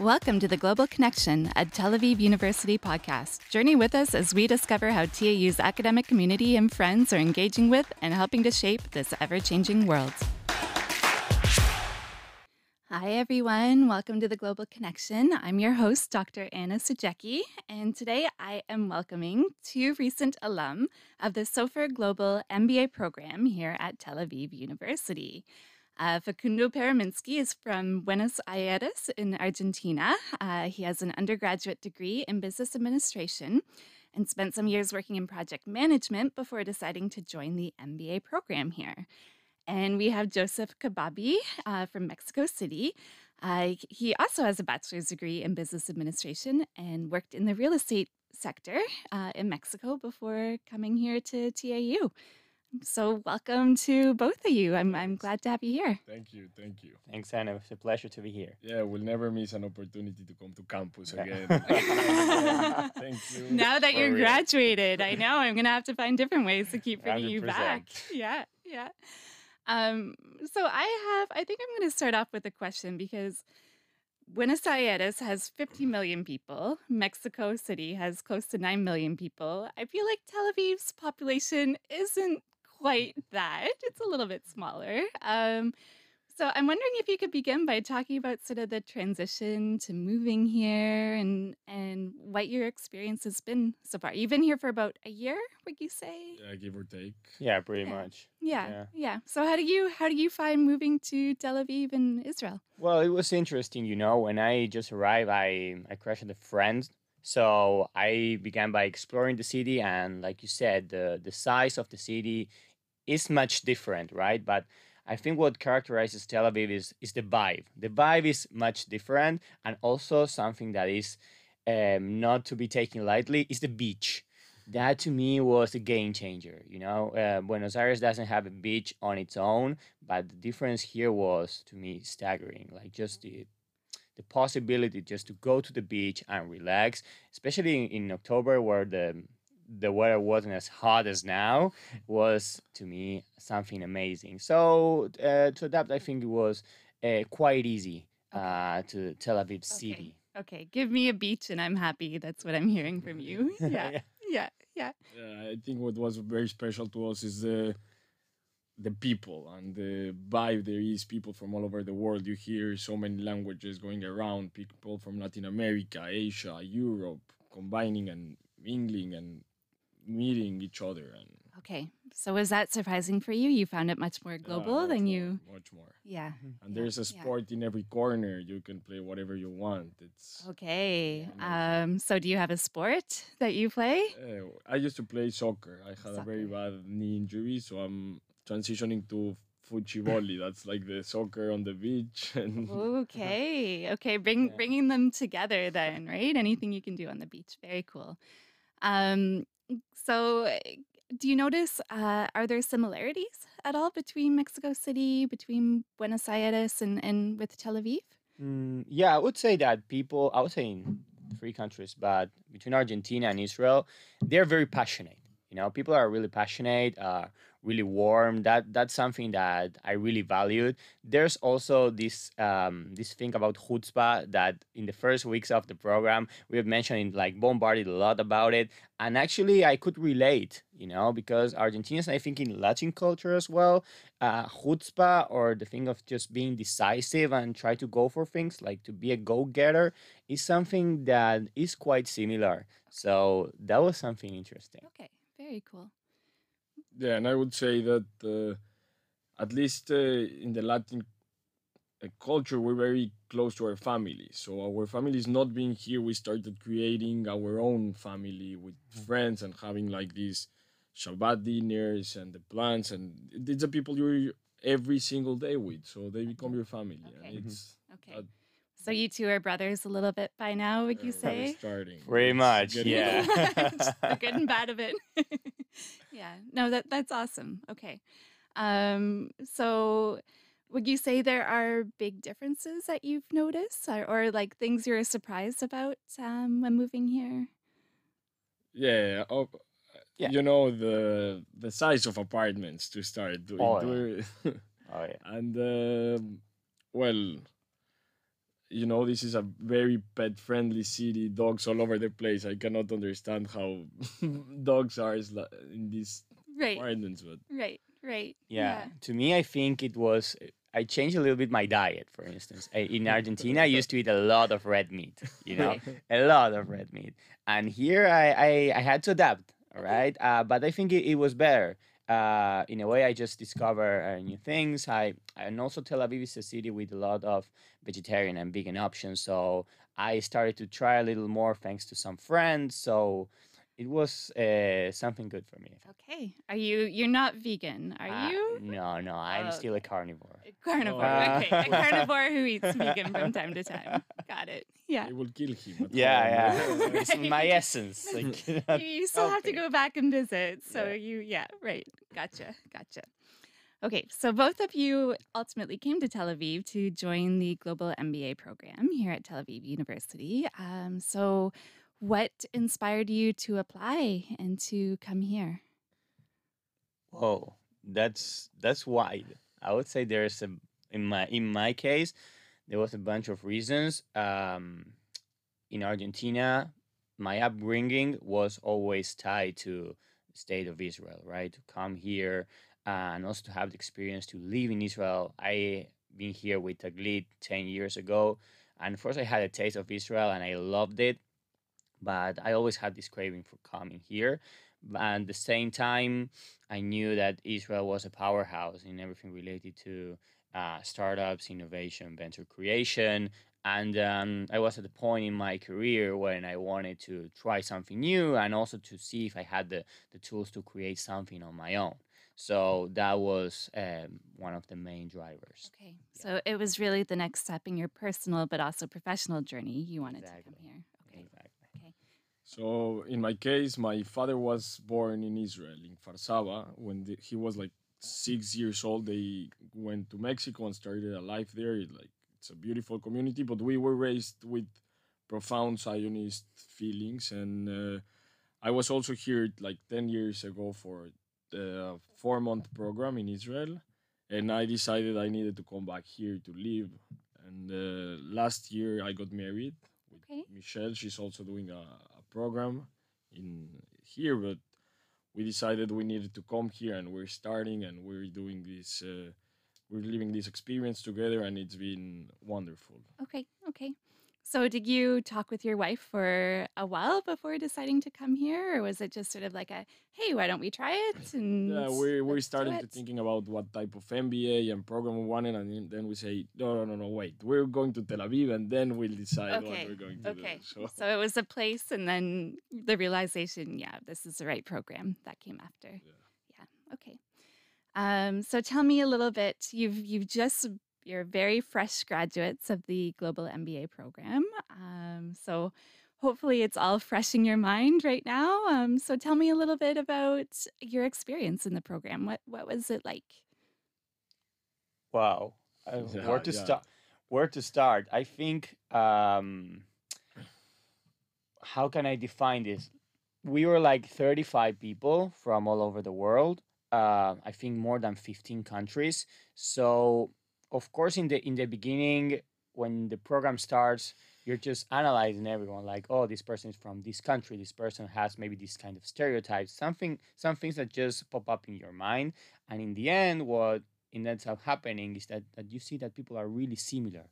Welcome to the Global Connection at Tel Aviv University podcast. Journey with us as we discover how TAU's academic community and friends are engaging with and helping to shape this ever changing world. Hi, everyone. Welcome to the Global Connection. I'm your host, Dr. Anna Sajecki, and today I am welcoming two recent alum of the Sofaer Global MBA program here at Tel Aviv University. Uh, Facundo Pereminsky is from Buenos Aires in Argentina. Uh, he has an undergraduate degree in business administration and spent some years working in project management before deciding to join the MBA program here. And we have Joseph Kababie uh, from Mexico City. Uh, he also has a bachelor's degree in business administration and worked in the real estate sector uh, in Mexico before coming here to TAU. So, welcome to both of you. I'm, I'm glad to have you here. Thank you. Thank you. Thanks, Anna. It's a pleasure to be here. Yeah, we'll never miss an opportunity to come to campus again. Thank you. Now that you're real. graduated, I know I'm going to have to find different ways to keep bringing 100%. you back. Yeah, yeah. Um, so, I have, I think I'm going to start off with a question because Buenos Aires has 50 million people. Mexico City has close to 9 million people. I feel like Tel Aviv's population isn't quite that. It's a little bit smaller. Um, so I'm wondering if you could begin by talking about sort of the transition to moving here and and what your experience has been so far. You've been here for about a year, would you say? Yeah, give or take. Yeah, pretty yeah. much. Yeah, yeah, yeah. So how do you how do you find moving to Tel Aviv in Israel? Well, it was interesting, you know. When I just arrived, I I crashed with a friend so I began by exploring the city, and like you said, the the size of the city is much different, right? But I think what characterizes Tel Aviv is is the vibe. The vibe is much different, and also something that is um, not to be taken lightly is the beach. That to me was a game changer. You know, uh, Buenos Aires doesn't have a beach on its own, but the difference here was to me staggering. Like just the the possibility just to go to the beach and relax, especially in, in October where the the weather wasn't as hot as now was to me something amazing. So uh, to adapt, I think it was uh, quite easy uh, to Tel Aviv city. Okay. okay, give me a beach and I'm happy. That's what I'm hearing from you. Yeah, yeah, yeah, yeah. Yeah, I think what was very special to us is the the people and the vibe there is people from all over the world. You hear so many languages going around people from latin america asia europe combining and mingling and meeting each other and okay. So was that surprising for you? You found it much more global yeah, than more, you much more. Yeah. And yeah, there's a sport yeah. in every corner. You can play whatever you want. It's okay. um so do you have a sport that you play? Uh, i used to play soccer. I had soccer. a very bad knee injury so i'm transitioning to fuchivoli that's like the soccer on the beach and okay okay bring bringing them together then right anything you can do on the beach very cool um so, do you notice, uh, are there similarities at all between Mexico City, between Buenos Aires, and, and with Tel Aviv? Mm, yeah, I would say that people, I would say in three countries, but between Argentina and Israel, they're very passionate. You know, people are really passionate, uh, really warm. That that's something that I really valued. There's also this um, this thing about chutzpah that in the first weeks of the program we have mentioned like bombarded a lot about it, and actually I could relate. You know, because Argentinians, I think in Latin culture as well, uh, chutzpah or the thing of just being decisive and try to go for things, like to be a go-getter, is something that is quite similar. So that was something interesting. Okay, very cool. Yeah, and I would say that uh, at least uh, in the Latin uh, culture, we're very close to our family. So our family is not being here. We started creating our own family with mm-hmm. friends and having like these Shabbat dinners and the plans, and it's the people you're every single day with. So they become your family. Okay. it's okay. So you two are brothers a little bit by now, would you say? Starting. Pretty much, yeah. the good and bad of it. yeah. No, that that's awesome. Okay. Um, so would you say there are big differences that you've noticed or, or like things you're surprised about um, when moving here? Yeah. Oh, yeah. You know the the size of apartments to start doing. Oh, yeah. oh yeah. And uh, well, you know, this is a very pet friendly city, dogs all over the place. I cannot understand how dogs are in these right. environments, but right, right. Yeah. To me, I think it was. I changed a little bit my diet, for instance. I, in Argentina, I used to eat a lot of red meat, you know, a lot of red meat. And here I, I, I had to adapt, all right? Uh, but I think it, it was better. Uh, in a way, I just discover uh, new things. I and also Tel Aviv is a city with a lot of vegetarian and vegan options. So I started to try a little more thanks to some friends. So it was uh, something good for me. Okay. Are you you're not vegan, are Uh, you? no, no, I'm Oh, still a carnivore. A carnivore. Oh. Okay. A carnivore who eats vegan from time to time. Got it. Yeah. it will kill him. at Yeah, home. yeah. it's my essence. Like, You, you still have to go back and visit. So Yeah. you yeah, right. Gotcha. Gotcha. Okay, so both of you ultimately came to Tel Aviv to join the Global MBA program here at Tel Aviv University. Um, so, what inspired you to apply and to come here? Oh, that's that's wide. I would say there's a in my in my case, there was a bunch of reasons. Um, in Argentina, my upbringing was always tied to state of Israel, right? To come here and also to have the experience to live in Israel. I been here with Taglit ten years ago, and first I had a taste of Israel and I loved it, but I always had this craving for coming here. And at the same time, I knew that Israel was a powerhouse in everything related to uh, startups, innovation, venture creation. And um, I was at the point in my career when I wanted to try something new and also to see if I had the, the tools to create something on my own. So that was um, one of the main drivers. Okay, so it was really the next step in your personal but also professional journey. You wanted to come here. So in my case, my father was born in Israel in Kfar Saba. When the, he was like six years old, they went to Mexico and started a life there. It, like it's a beautiful community, but we were raised with profound Zionist feelings, and uh, I was also here like ten years ago for the four month program in Israel, and I decided I needed to come back here to live. And uh, last year I got married with Okay. Michelle. She's also doing a program in here, but we decided we needed to come here, and we're starting, and we're doing this. Uh, we're living this experience together, and it's been wonderful. Okay, okay. So, did you talk with your wife for a while before deciding to come here, or was it just sort of like a, "Hey, why don't we try it?" And Yeah, we're we're starting to thinking about what type of MBA and program we wanted, and then- we say, no, no, no, no, wait, we're going to Tel Aviv, and then we'll decide Okay, what we're going to Okay, do. So so it was a place, and then the realization, yeah, this is the right program that came after. Yeah, okay. Um, so tell me a little bit. You've you've just you're very fresh graduates of the Global MBA program. Um, so hopefully it's all fresh in your mind right now. Um, so tell me a little bit about your experience in the program. What what was it like? Wow. Uh, Yeah, where to yeah. start? Where to start? I think. Um, how can I define this? We were like 35 people from all over the world. Uh, I think more than 15 countries. So, of course, in the in the beginning, when the program starts, you're just analyzing everyone. Like, oh, this person is from this country. This person has maybe this kind of stereotypes. Something, some things that just pop up in your mind. And in the end, what ends up happening is that, that you see that people are really similar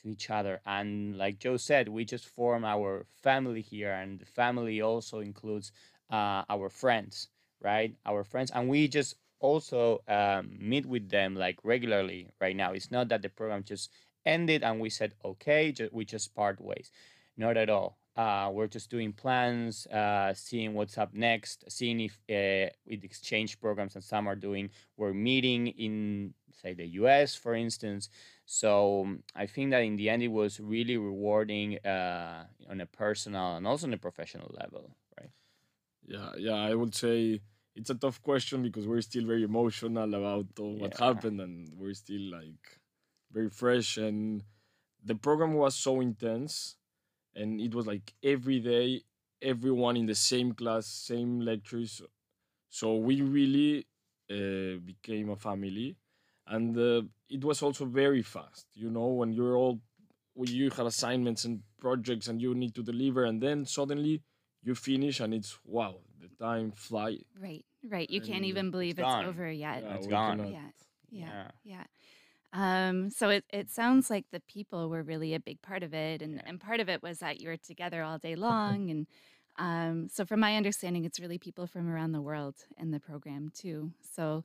to each other and like joe said we just form our family here and the family also includes uh, our friends right our friends and we just also um, meet with them like regularly right now. It's not that the program just ended and we said okay ju- we just part ways. Not at all. Uh, we're just doing plans uh, seeing what's up next seeing if uh, with exchange programs and some are doing we're meeting in say the us for instance. So um, I think that in the end it was really rewarding uh, on a personal and also on a professional level, right? yeah, yeah, I would say it's a tough question because we're still very emotional about all what Yeah. happened, and we're still like very fresh. And the program was so intense, and it was like every day, everyone in the same class, same lectures. So we really uh, became a family, and uh, it was also very fast. You know, when you're all where you have assignments and projects and you need to deliver, and then suddenly you finish and it's wow, the time fly. Right, right. You can't even believe it's gone. over yet. Yeah, It's we gone. cannot- Yeah, yeah, Yeah. yeah. Um, so it, it sounds like the people were really a big part of it, and, Yeah. and part of it was that you were together all day long, and um, so from my understanding, it's really people from around the world in the program too. So,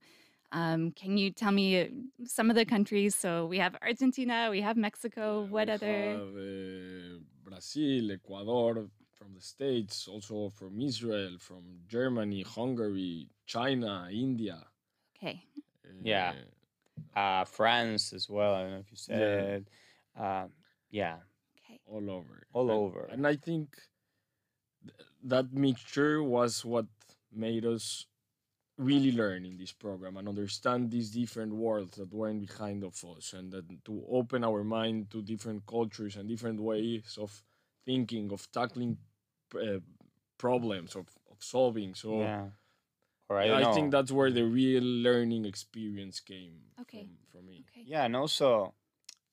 um, can you tell me uh, some of the countries? So we have Argentina, we have Mexico. Yeah, What we other? have, uh, Brazil, Ecuador, from the States, also from Israel, from Germany, Hungary, China, India. Okay, Yeah. uh, Uh, France as well. I don't know if you Yeah. said. Uh, yeah, okay, all over. all And- over. And I think th- that mixture was what made us really learn in this program and understand these different worlds that weren't behind of us and that to open our mind to different cultures and different ways of thinking of tackling uh, problems of, of solving so yeah. Or I I, think that's where the real learning experience came Okay. from, from me okay. Yeah, and also,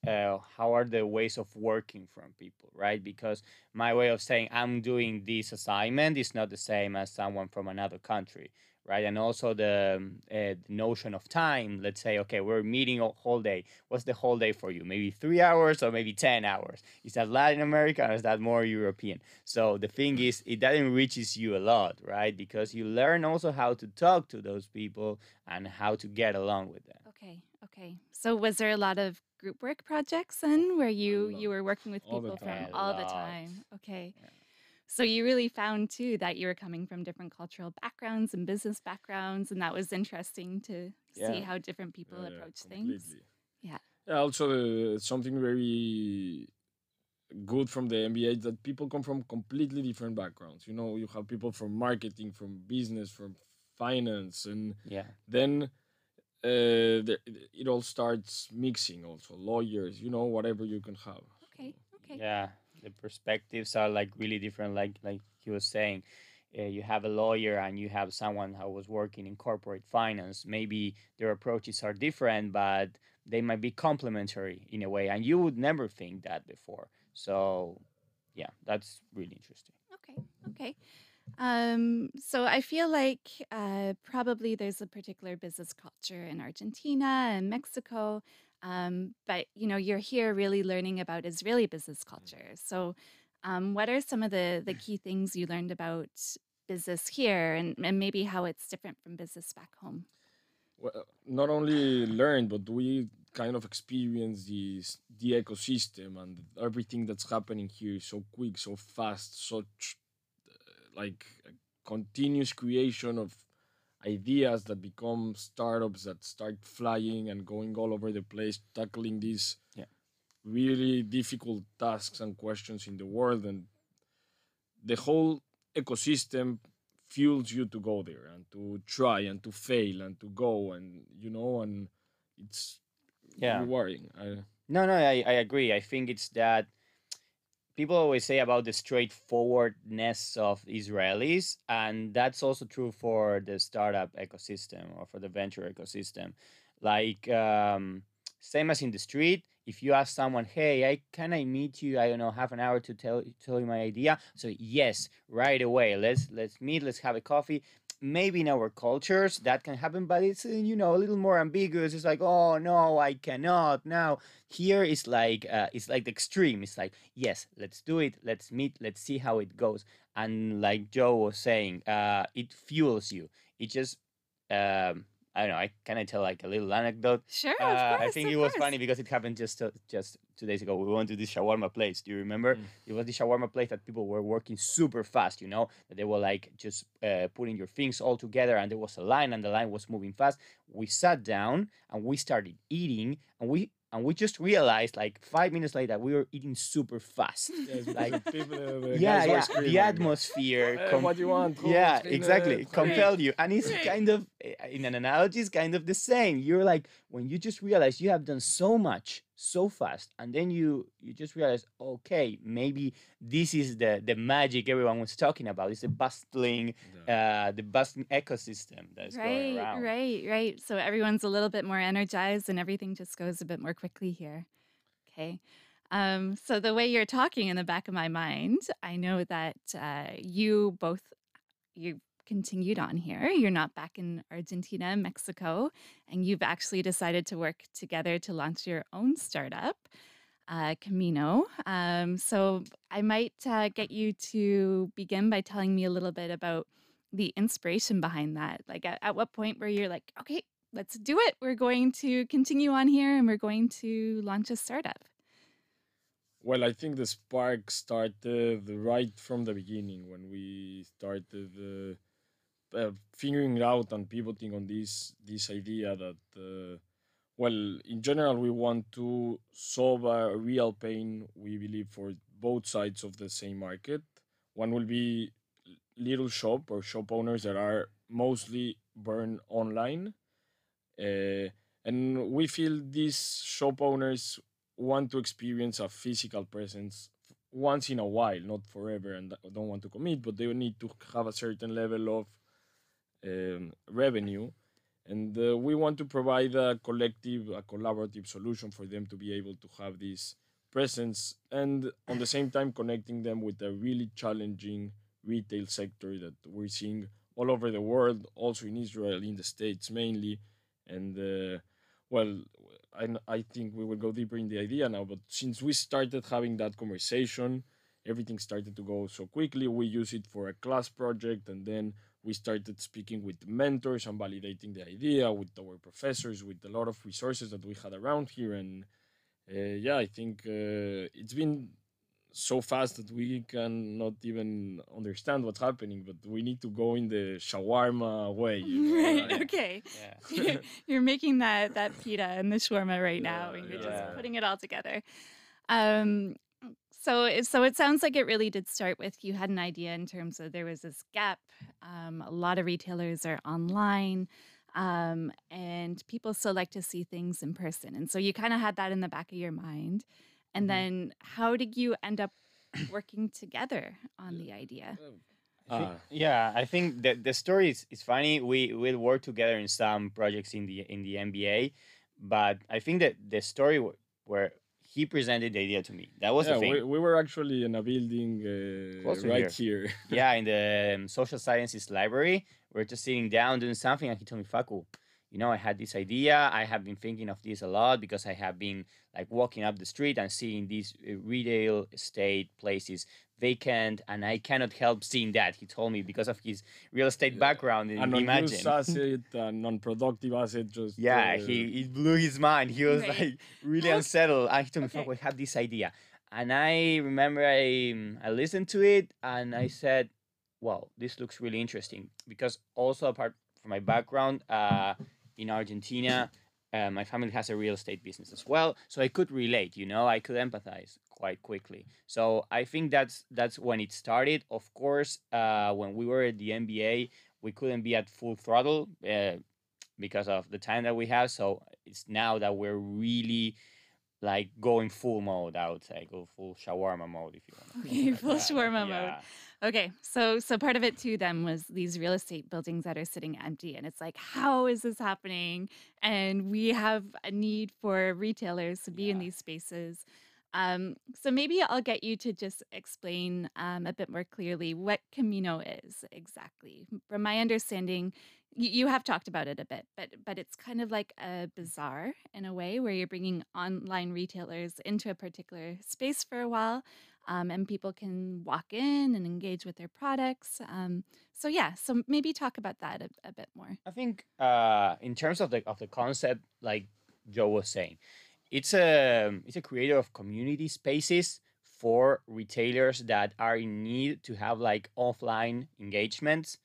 uh, how are the ways of working from people, right? Because my way of saying I'm doing this assignment is not the same as someone from another country, right? And also the, uh, the notion of time. Let's say, okay, we're meeting a whole day. What's the whole day for you? Maybe three hours or maybe ten hours. Is that Latin American or is that more European? So the thing is, it that enriches you a lot, right? Because you learn also how to talk to those people and how to get along with them. Okay, okay. So was there a lot of group work projects then where you you were working with people from all the time? Okay. Yeah. So you really found too that you were coming from different cultural backgrounds and business backgrounds and that was interesting to see how different people Yeah, yeah, approach things. Yeah. Yeah. Also, uh, something very good from the MBA is that people come from completely different backgrounds. You know, you have people from marketing, from business, from finance, and Yeah. then uh, the, it all starts mixing. Also, lawyers. You know, whatever you can have. Okay. Okay. Yeah, the perspectives are like really different. Like like he was saying, uh, you have a lawyer and you have someone who was working in corporate finance. Maybe their approaches are different, but they might be complementary in a way, and you would never think that before. So, yeah, that's really interesting. Okay. Okay. Um, so I feel like uh, probably there's a particular business culture in Argentina and Mexico, um, but you know you're here really learning about Israeli business culture. So, um, what are some of the the key things you learned about business here, and, and maybe how it's different from business back home? Well, not only learn, but we kind of experience this the ecosystem and everything that's happening here is so quick, so fast, such like a continuous creation of ideas that become startups that start flying and going all over the place, tackling these Yeah. really difficult tasks and questions in the world, and the whole ecosystem fuels you to go there and to try and to fail and to go and you know and it's Yeah. rewarding. I, No, no, I, I agree. I think it's that people always say about the straightforwardness of Israelis, and that's also true for the startup ecosystem or for the venture ecosystem. Like, um, same as in the street, if you ask someone, "Hey, I can I meet you? I don't know, half an hour to tell tell you my idea." So yes, right away. Let's let's meet. Let's have a coffee maybe in our cultures that can happen but it's uh, you know a little more ambiguous. It's like oh no i cannot. Now here is like uh, it's like the extreme. It's like yes let's do it. Let's meet. Let's see how it goes. And like joe was saying uh, it fuels you. It just um, i don't know i can i tell like a little anecdote Sure, uh, of course. I think it was course. funny because it happened just uh, just two days ago. We went to this shawarma place. Do you remember? Mm. It was the shawarma place that people were working super fast. You know that they were like just uh, putting your things all together, and there was a line, and the line was moving fast. We sat down and we started eating, and we and we just realized like five minutes later we were eating super fast. yes, Like- like people, the, the yeah, yeah. The atmosphere. "Hey, com- what do you want? Who yeah is in, uh, exactly compel you and it's Free. kind of uh, in an analogy it's kind of the same you're like when you just realize you have done so much so fast and then you you just realize okay maybe this is the the magic everyone was talking about it's the bustling Yeah. uh the bustling ecosystem that's going Right, around right, right. So everyone's a little bit more energized and everything just goes a bit more quickly here. Okay. Um, so the way you're talking in the back of my mind, I know that uh, you both you continued on here. You're not back in Argentina, Mexico, and you've actually decided to work together to launch your own startup, uh, Camino. Um, so I might uh, get you to begin by telling me a little bit about the inspiration behind that. Like, at, at what point where you're like, okay, let's do it. We're going to continue on here and we're going to launch a startup. Well, I think the spark started right from the beginning when we started uh, uh, figuring out and pivoting on this this idea that, uh, well, in general, we want to solve a real pain we believe for both sides of the same market. One will be little shop or shop owners that are mostly burned online, uh, and we feel these shop owners want to experience a physical presence once in a while, not forever, and don't want to commit, but they need to have a certain level of um, revenue. And uh, we want to provide a collective, a collaborative solution for them to be able to have this presence and on the same time connecting them with a really challenging retail sector that we're seeing all over the world, also in Israel, in the States mainly. And uh, well, I, I think we will go deeper in the idea now, but since we started having that conversation, everything started to go so quickly. We use it for a class project, and then we started speaking with mentors and validating the idea with our professors, with a lot of resources that we had around here. And uh, yeah, I think uh, it's been so fast that we cannot even understand what's happening, but we need to go in the shawarma way. You know? Right. like- Okay. Yeah. You're, you're making that that pita and the shawarma right now, Yeah, and you're yeah. just putting it all together. Um, so it- so it sounds like it really did start with you had an idea in terms of there was this gap. Um, a lot of retailers are online. Um, and people still like to see things in person. And so you kind of had that in the back of your mind. And Mhm. then how did you end up working together on the idea? I think- Ah. yeah, I think that the story is, is funny. We we work together in some projects in the in the MBA, but I think that the story where he presented the idea to me that was yeah, the thing. we, we were actually in a building uh, right here. yeah, in the um, social sciences library, we are just sitting down doing something, and he told me, "Faku, you know, I had this idea. I have been thinking of this a lot because I have been like walking up the street and seeing these uh, retail estate places vacant, and I cannot help seeing that." He told me because of his real estate background. An imagine. unused asset, a non-productive asset, just Yeah, uh, he it blew his mind. He was Right. like really How- unsettled. And he told me, Okay. "Faku, we have this idea." And I remember I um, I listened to it and I said, "Wow, this looks really interesting." Because also apart from my background uh, in Argentina, uh, my family has a real estate business as well, so I could relate. You know, I could empathize quite quickly. So I think that's that's when it started. Of course, uh, when we were at the MBA, we couldn't be at full throttle. Uh, because of the time that we have. So it's now that we're really like going full mode. I would say go full shawarma mode if you want. Okay, full shawarma mode. Okay, so so part of it too then was these real estate buildings that are sitting empty, and it's like, how is this happening? And we have a need for retailers to be in these spaces. Um, so maybe I'll get you to just explain um, a bit more clearly what Camino is exactly. From my understanding, you, you have talked about it a bit, but but it's kind of like a bazaar in a way where you're bringing online retailers into a particular space for a while um, and people can walk in and engage with their products. Um, so yeah, so maybe talk about that a, a bit more. I think uh, in terms of the of the concept, like Joe was saying, it's a it's a creator of community spaces for retailers that are in need to have like offline engagements,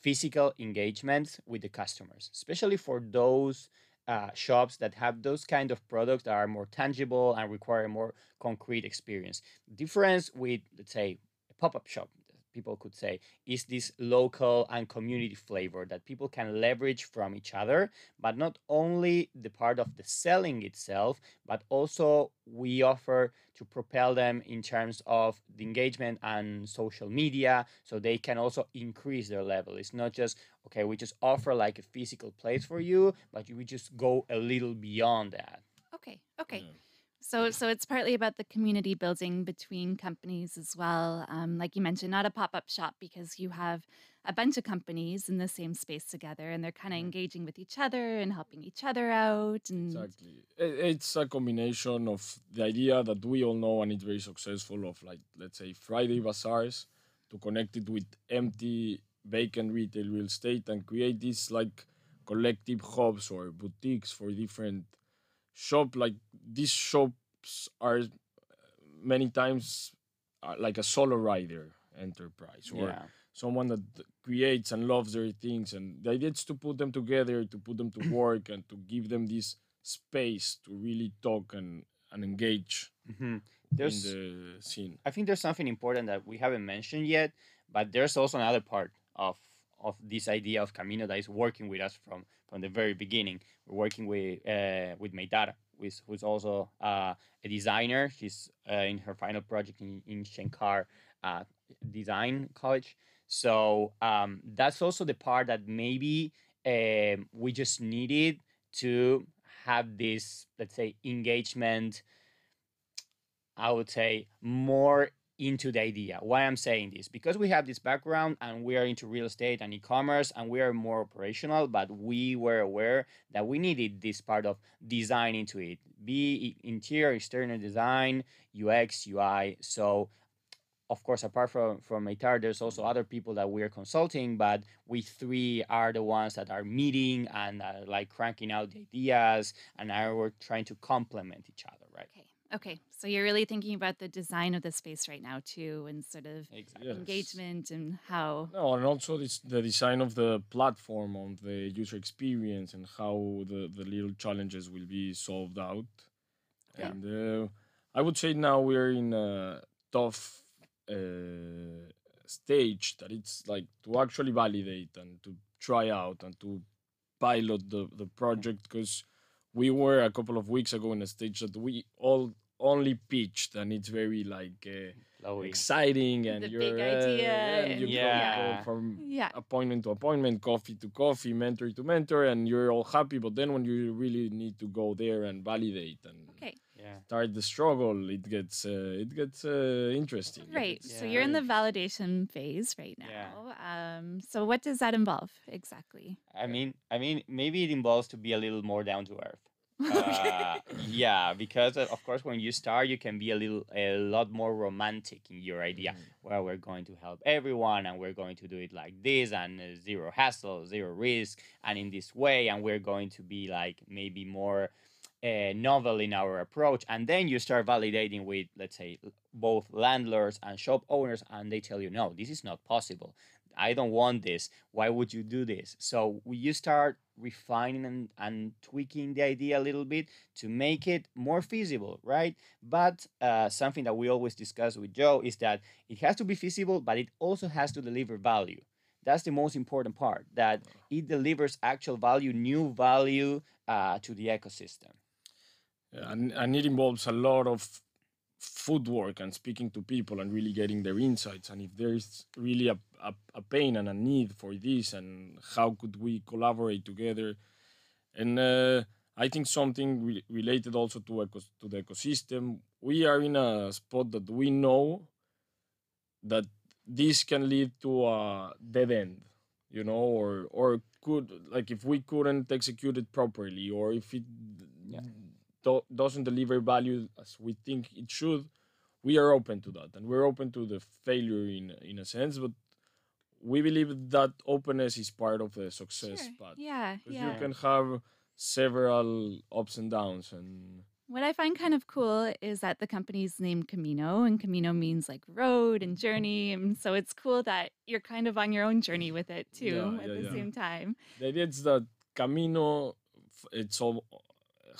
physical engagements with the customers, especially for those uh, shops that have those kind of products that are more tangible and require more concrete experience. Difference with let's say a pop-up shop people could say is this local and community flavor that people can leverage from each other but not only the part of the selling itself but also we offer to propel them in terms of the engagement and social media so they can also increase their level it's not just okay we just offer like a physical place for you but we just go a little beyond that Okay, okay. Yeah. So, so it's partly about the community building between companies as well. Um, like you mentioned, not a pop up shop because you have a bunch of companies in the same space together, and they're kind of Mhm. engaging with each other and helping each other out. And Exactly. It's a combination of the idea that we all know and it's very successful of like let's say Friday bazaars to connect it with empty vacant retail real estate and create these like collective hubs or boutiques for different shop like these shops are many times uh, like a solo rider enterprise or yeah. someone that creates and loves their things and the idea is to put them together to put them to work and to give them this space to really talk and, and engage hmm in There's the scene I think there's something important that we haven't mentioned yet, but there's also another part of of this idea of Camino that is working with us from from the very beginning. We're working with uh, with Meitara, who's, who's also uh, a designer. She's uh, in her final project in, in Shenkar uh, Design College. So um, that's also the part that maybe um, we just needed to have this, let's say, engagement I would say more into the idea. Why I'm saying this? Because we have this background and we are into real estate and e-commerce and we are more operational, but we were aware that we needed this part of design into it. Be interior, external design, UX, UI. So of course, apart from from Meitar, there's also other people that we are consulting, but we three are the ones that are meeting and uh, like cranking out the ideas, and we're trying to complement each other? Okay. So you're really thinking about the design of the space right now too, and sort of Exactly. Engagement and how. no and also this, the design of the platform of the user experience and how the, the little challenges will be solved out Okay. and uh, i would say now we're in a tough uh, stage that it's like to actually validate and to try out and to pilot the, the project because we were a couple of weeks ago in a stage that we all only pitched and it's very like uh, exciting and The you're big uh, idea and you go- Yeah. go from Yeah. appointment to appointment coffee to coffee mentor to mentor and you're all happy but then when you really need to go there and validate and Okay. Yeah. start the struggle it gets uh, it gets uh, interesting Right. gets- So you're in the validation phase right now. Yeah. Um, so what does that involve exactly? I mean, I mean, maybe it involves to be a little more down to earth. Uh, yeah, because uh, of course, when you start, you can be a little, a lot more romantic in your idea. Mhm. Well, we're going to help everyone, and we're going to do it like this, and uh, zero hassle, zero risk, and in this way, and we're going to be like maybe more uh, novel in our approach. And then you start validating with, let's say, both landlords and shop owners, and they tell you, no, this is not possible. I don't want this. Why would you do this? So we- you start refining and, and tweaking the idea a little bit to make it more feasible, right? But uh, something that we always discuss with Joe is that it has to be feasible, but it also has to deliver value. That's the most important part, that it delivers actual value, new value uh, to the ecosystem. Yeah, and, and it involves a lot of footwork and speaking to people and really getting their insights and if there's really a, a, a pain and a need for this and how could we collaborate together and uh, i think something re- related also to, ecos- to the ecosystem we are in a spot that we know that this can lead to a dead end you know or or could like if we couldn't execute it properly or if it Yeah. Do- doesn't deliver value as we think it should we are open to that and we're open to the failure in in a sense but we believe that openness is part of the success Sure. path Yeah. Yeah. you can have several ups and downs and What I find kind of cool is that the company's named Camino, and Camino means like road and journey. And so it's cool that you're kind of on your own journey with it too Yeah, at yeah, the yeah. same time. the idea is that Camino, it's all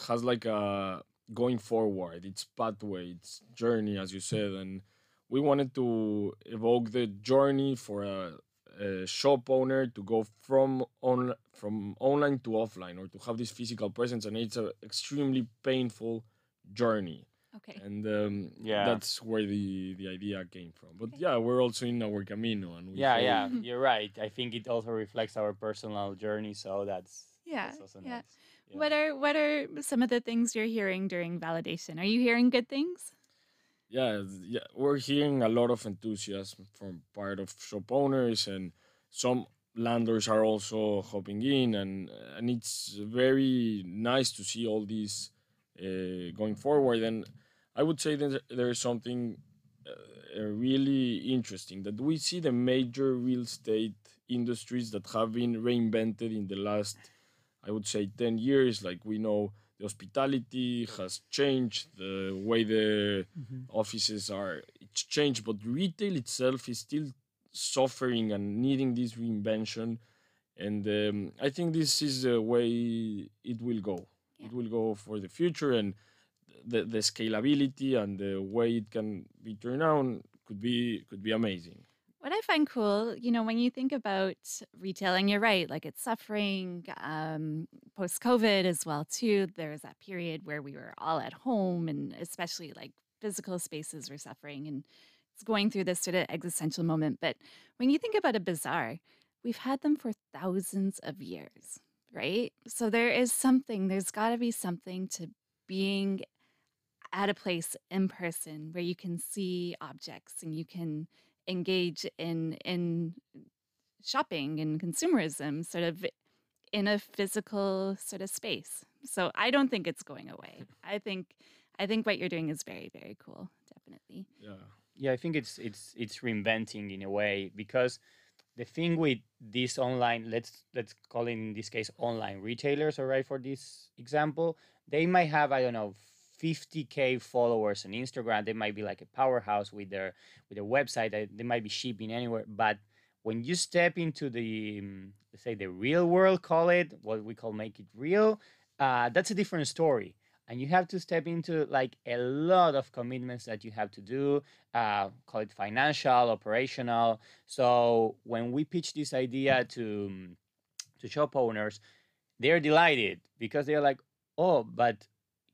has like a going forward. It's pathway, it's journey, as you said, and we wanted to evoke the journey for a, a shop owner to go from on from online to offline or to have this physical presence, and it's an extremely painful journey. Okay. And um, Yeah. that's where the the idea came from. But Okay. yeah, we're also in our Camino, and we Yeah, hope- yeah, you're right. I think it also reflects our personal journey, so that's Yeah. that's also yeah. nice. Yeah. What are what are some of the things you're hearing during validation? Are you hearing good things? yeah, yeah, we're hearing a lot of enthusiasm from part of shop owners, and some landlords are also hopping in, and and it's very nice to see all these uh, going forward. And I would say that there is something uh, really interesting that we see the major real estate industries that have been reinvented in the last, I would say, ten years. Like we know the hospitality has changed the way the offices are it's changed but retail itself is still suffering and needing this reinvention and um, i think this is the way it will go Yeah. it will go for the future and the, the scalability and the way it can be turned on could be could be amazing What I find cool, you know, when you think about retailing, you're right, like it's suffering um, post COVID as well too. There was that period where we were all at home, and especially like physical spaces were suffering, and it's going through this sort of existential moment. But when you think about a bazaar, we've had them for thousands of years, right? So there is something. There's got to be something to being at a place in person where you can see objects and you can engage in in shopping and consumerism sort of in a physical sort of space. So I don't think it's going away. I think I think what you're doing is very very cool, definitely. yeah yeah i think it's it's it's reinventing in a way because the thing with these online let's let's call it in this case online retailers all right for this example they might have i don't know 50k followers on instagram they might be like a powerhouse with their with their website they, might be shipping anywhere but when you step into the um, say the real world call it what we call make it real uh, that's a different story. And you have to step into like a lot of commitments that you have to do uh, call it financial operational. So when we pitch this idea to um, to shop owners they're delighted because they're like oh but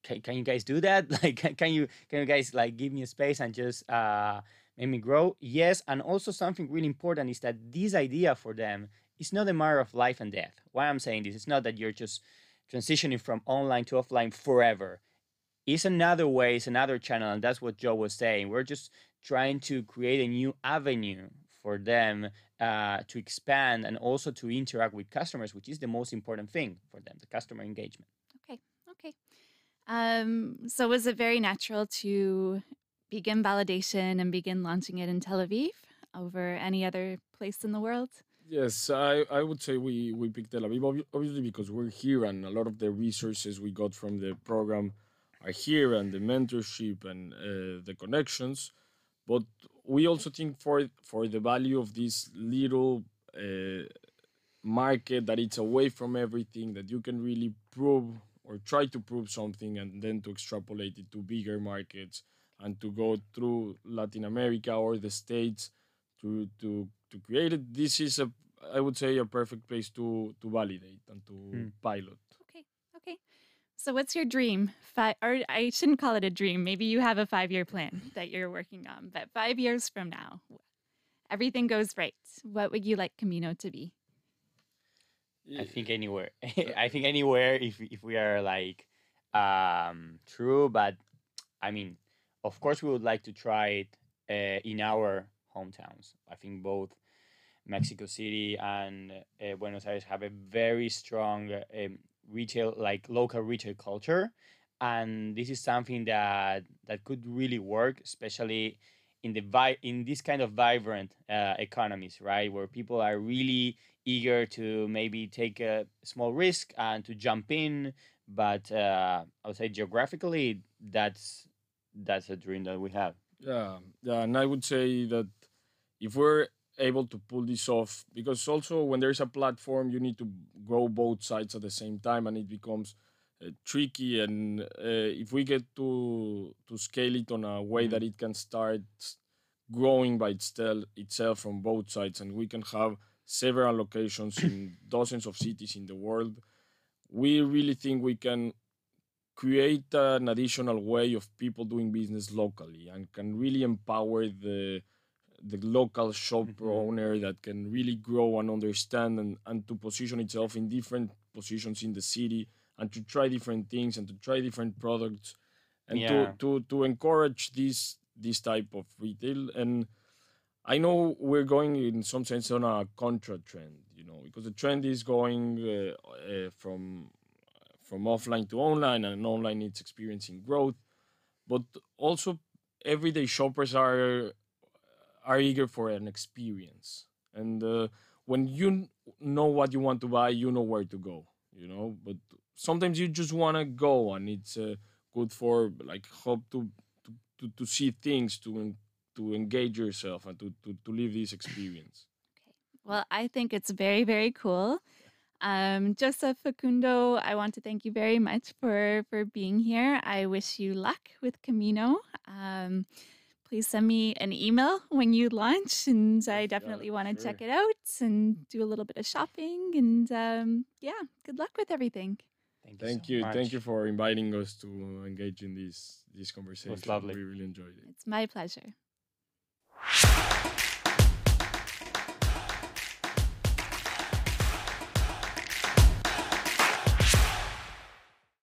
can, can you guys do that? Like can, you can you guys like give me a space and just uh make me grow? Yes and also something really important is that this idea for them is not a matter of life and death. Why i'm saying this it's not that you're just transitioning from online to offline forever. It's another way it's another channel and that's what joe was saying. We're just trying to create a new avenue for them uh, to expand and also to interact with customers which is the most important thing for them the customer engagement. Um, so was it very natural to begin validation and begin launching it in Tel Aviv over any other place in the world? Yes, I, I would say we, we picked Tel Aviv, obviously because we're here and a lot of the resources we got from the program are here and the mentorship and uh, the connections. But we also think for for the value of this little uh, market that it's away from everything that you can really prove or try to prove something and then to extrapolate it to bigger markets and to go through Latin America or the States to to to create it. This is a I would say a perfect place to to validate and to Mm. pilot. Okay. Okay. So what's your dream? Five, or I shouldn't call it a dream. Maybe you have a five-year plan that you're working on. But five years from now, everything goes right. What would you like Camino to be? I think anywhere. I think anywhere if if we are like um true, but I mean, of course we would like to try it uh, in our hometowns. I think both Mexico City and uh, Buenos Aires have a very strong uh, um, retail like local retail culture and this is something that that could really work especially in the vi- in this kind of vibrant uh, economies right? Where people are really eager to maybe take a small risk and to jump in. But uh, i would say geographically that's that's a dream that we have. Yeah, yeah, and I would say that if we're able to pull this off, because also when there's a platform, you need to grow both sides at the same time, and it becomes tricky. And uh, if we get to to scale it on a way Mhm. that it can start growing by itself itself from both sides, and we can have several locations in dozens of cities in the world, we really think we can create an additional way of people doing business locally and can really empower the the local shop Mhm. owner that can really grow and understand and, and to position itself in different positions in the city and to try different things and to try different products and Yeah. to, to to encourage this this type of retail and I know we're going in some sense on a contra trend, you know, because the trend is going uh, uh, from from offline to online, and online it's experiencing growth. But also, everyday shoppers are are eager for an experience, and uh, when you know what you want to buy, you know where to go, you know. But sometimes you just want to go, and it's uh, good for like hope to to, to, to see things to to engage yourself and to, to, to live this experience. okay Well, I think it's very, very cool. Um, Joseph Facundo, I want to thank you very much for for being here. I wish you luck with Camino. Um, please send me an email when you launch, and I definitely want to check it out and do a little bit of shopping. And um, yeah, good luck with everything. Thank you. Thank so you. Much. Thank you for inviting us to uh, engage in this this conversation. It was lovely. We really enjoyed it. It's my pleasure.